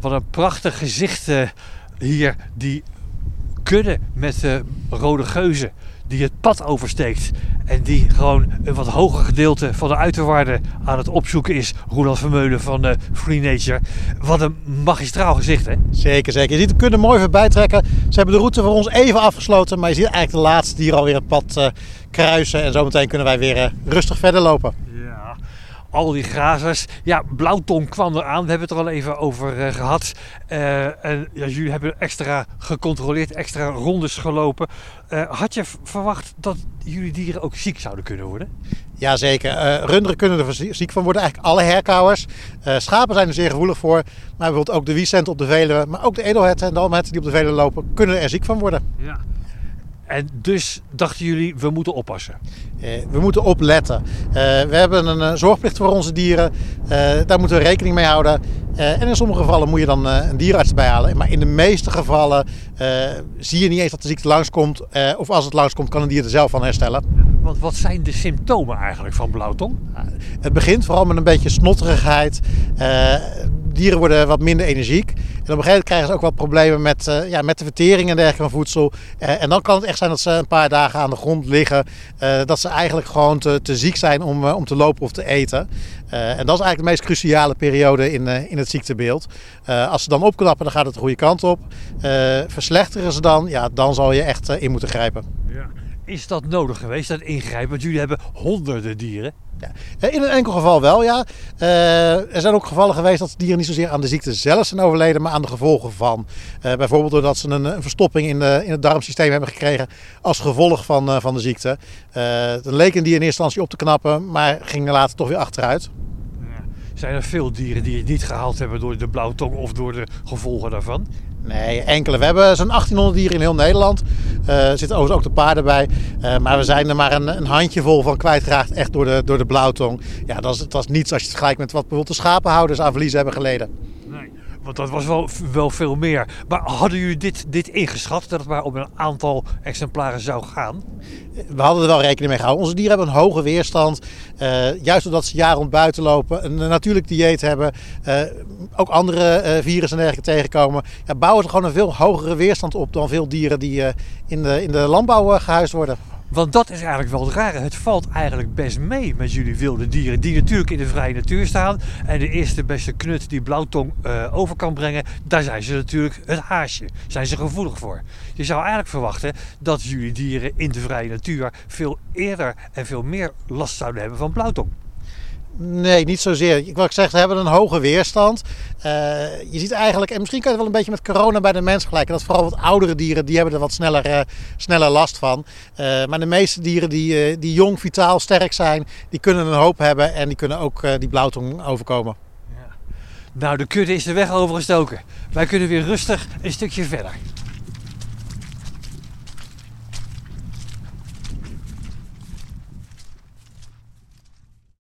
Wat een prachtig gezicht uh, hier. Die kudde met uh, rode geuzen die het pad oversteekt. En die gewoon een wat hoger gedeelte van de uiterwaarden aan het opzoeken is. Roland Vermeulen van uh, Free Nature. Wat een magistraal gezicht, hè? Zeker, zeker. Je ziet, we kunnen mooi voorbij trekken. Ze hebben de route voor ons even afgesloten. Maar je ziet eigenlijk de laatste die alweer het pad kruisen. En zometeen kunnen wij weer rustig verder lopen. Al die grazers. Ja, blauwtong kwam eraan. We hebben het er al even over uh, gehad. Uh, en ja, jullie hebben extra gecontroleerd, extra rondes gelopen. Uh, had je verwacht dat jullie dieren ook ziek zouden kunnen worden? Jazeker. Uh, runderen kunnen er ziek van worden. Eigenlijk alle herkauwers. Uh, schapen zijn er zeer gevoelig voor. Maar bijvoorbeeld ook de wiesent op de Veluwe. Maar ook de edelherten en de almherten die op de Veluwe lopen. Kunnen er ziek van worden. Ja. En dus dachten jullie, we moeten oppassen? Uh, we moeten opletten. Uh, we hebben een uh, zorgplicht voor onze dieren. daar moeten we rekening mee houden. en in sommige gevallen moet je dan een dierenarts erbij halen. Maar in de meeste gevallen zie je niet eens dat de ziekte langskomt. of als het langskomt, kan een dier er zelf van herstellen. Want wat zijn de symptomen eigenlijk van blauwtong? het begint vooral met een beetje snotterigheid. Dieren worden wat minder energiek. En op een gegeven moment krijgen ze ook wat problemen met, ja, met de vertering en dergelijke van voedsel. en dan kan het echt zijn dat ze een paar dagen aan de grond liggen. Uh, dat ze eigenlijk gewoon te, te ziek zijn om, om te lopen of te eten. En dat is eigenlijk de meest cruciale periode in, in het ziektebeeld. als ze dan opknappen, dan gaat het de goede kant op. verslechteren ze dan, ja, dan zal je echt in moeten grijpen. Ja. Is dat nodig geweest, dat ingrijpen? Want jullie hebben honderden dieren. Ja. In een enkel geval wel, ja. Uh, er zijn ook gevallen geweest dat dieren niet zozeer aan de ziekte zelf zijn overleden, maar aan de gevolgen van. Uh, bijvoorbeeld doordat ze een, een, verstopping in, de, in het darmsysteem hebben gekregen als gevolg van, van de ziekte. dan leken die in eerste instantie op te knappen, maar gingen later toch weer achteruit. Zijn er veel dieren die het niet gehaald hebben door de blauwtong of door de gevolgen daarvan? Nee, enkele. We hebben zo'n 1800 dieren in heel Nederland. Er uh, zitten overigens ook de paarden bij. Uh, maar we zijn er maar een, een handjevol van kwijtgeraakt echt door de, door de blauwtong. Ja, dat is, dat is niets als je het vergelijkt met wat bijvoorbeeld de schapenhouders aan verliezen hebben geleden. Nee, want dat was wel, wel veel meer. Maar hadden jullie dit, dit ingeschat, dat het maar om een aantal exemplaren zou gaan? We hadden er wel rekening mee gehouden. Onze dieren hebben een hoge weerstand. Uh, juist omdat ze jaar rond buiten lopen, een natuurlijk dieet hebben, uh, ook andere uh, virussen en dergelijke tegenkomen. Ja, bouwen ze gewoon een veel hogere weerstand op dan veel dieren die in, de, in de landbouw gehuisd worden. Want dat is eigenlijk wel het rare. Het valt eigenlijk best mee met jullie wilde dieren. Die natuurlijk in de vrije natuur staan. En de eerste beste knut die blauwtong uh, over kan brengen. Daar zijn ze natuurlijk het haasje. Zijn ze gevoelig voor. Je zou eigenlijk verwachten dat jullie dieren in de vrije natuur veel eerder en veel meer last zouden hebben van blauwtong. Nee, niet zozeer. Ik wil zeggen, ze hebben een hoge weerstand. Uh, je ziet eigenlijk, en misschien kan je het wel een beetje met corona bij de mens gelijken. Dat vooral wat oudere dieren, die hebben er wat sneller, uh, sneller last van. Uh, maar de meeste dieren die, die jong, vitaal, sterk zijn, die kunnen een hoop hebben. En die kunnen ook die blauwtong overkomen. Ja. Nou, de kudde is de weg overgestoken. Wij kunnen weer rustig een stukje verder.